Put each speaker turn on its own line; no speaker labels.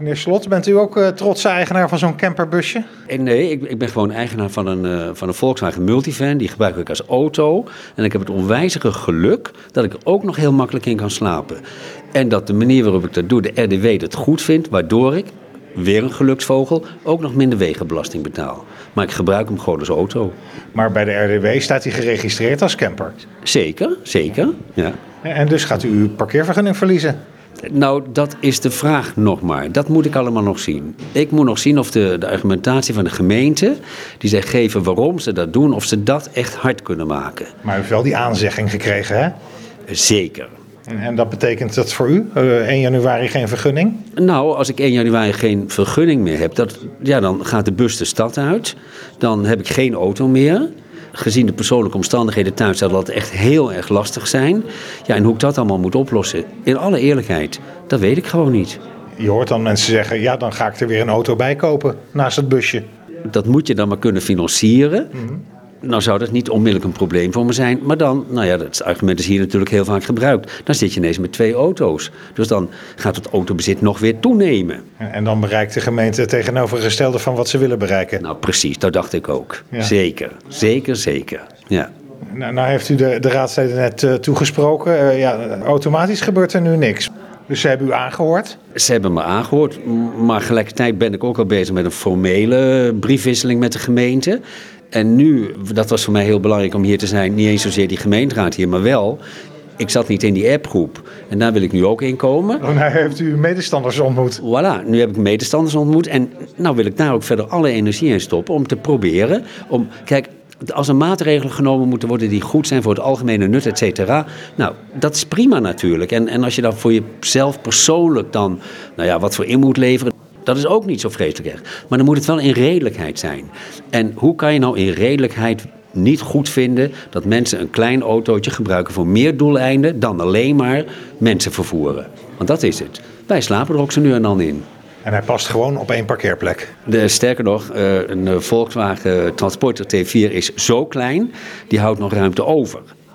Meneer Slot, bent u ook uh, trotse eigenaar van zo'n camperbusje?
Eh, nee, ik, ik, ben gewoon eigenaar van een, uh, van een Volkswagen Multivan. Die gebruik ik als auto. En ik heb het onwijzige geluk dat ik er ook nog heel makkelijk in kan slapen. En dat de manier waarop ik dat doe, de RDW dat goed vindt, waardoor ik, weer een geluksvogel, ook nog minder wegenbelasting betaal. Maar ik gebruik hem gewoon als auto.
Maar bij de RDW staat hij geregistreerd als camper?
Zeker, zeker, ja.
En dus gaat u uw parkeervergunning verliezen?
Nou, dat is de vraag nog maar. Dat moet ik allemaal nog zien. Ik moet nog zien of de, de argumentatie van de gemeente, die zij geven waarom ze dat doen, of ze dat echt hard kunnen maken.
Maar u heeft wel die aanzegging gekregen, hè?
Zeker.
En, dat betekent dat voor u uh, 1 januari geen vergunning?
Nou, als ik 1 januari geen vergunning meer heb, dat, ja, dan gaat de bus de stad uit. Dan heb ik geen auto meer gezien de persoonlijke omstandigheden thuis zal dat echt heel erg lastig zijn. Ja, en hoe ik dat allemaal moet oplossen, in alle eerlijkheid, dat weet ik gewoon niet.
Je hoort dan mensen zeggen, ja, dan ga ik er weer een auto bij kopen naast het busje.
Dat moet je dan maar kunnen financieren. Mm nou zou dat niet onmiddellijk een probleem voor me zijn. Maar dan, nou ja, dat argument is hier natuurlijk heel vaak gebruikt. Dan zit je ineens met twee auto's. Dus dan gaat het autobezit nog weer toenemen.
En dan bereikt de gemeente het tegenovergestelde van wat ze willen bereiken.
Nou precies, dat dacht ik ook. Zeker, zeker, zeker. Ja.
Nou, nou heeft u de, de raadsleden net uh, toegesproken. Uh, ja, automatisch gebeurt er nu niks. Dus ze hebben u aangehoord?
Ze hebben me aangehoord, maar gelijkertijd ben ik ook al bezig met een formele briefwisseling met de gemeente. En nu, dat was voor mij heel belangrijk om hier te zijn, niet eens zozeer die gemeenteraad hier, maar wel. Ik zat niet in die appgroep. En daar wil ik nu ook in komen.
Oh, nou heeft u medestanders ontmoet.
Voilà, nu heb ik medestanders ontmoet. En nou wil ik daar ook verder alle energie in stoppen om te proberen. Om, kijk, als er maatregelen genomen moeten worden die goed zijn voor het algemene nut, et cetera. Nou, dat is prima natuurlijk. En, en als je dan voor jezelf persoonlijk dan, nou ja, wat voor in moet leveren. Dat is ook niet zo vreselijk erg. Maar dan moet het wel in redelijkheid zijn. En hoe kan je nou in redelijkheid niet goed vinden dat mensen een klein autootje gebruiken voor meer doeleinden dan alleen maar mensen vervoeren? Want dat is het. Wij slapen er ook zo nu en dan in.
En hij past gewoon op één parkeerplek.
De, sterker nog, eh, een Volkswagen Transporter T4 is zo klein, die houdt nog ruimte over.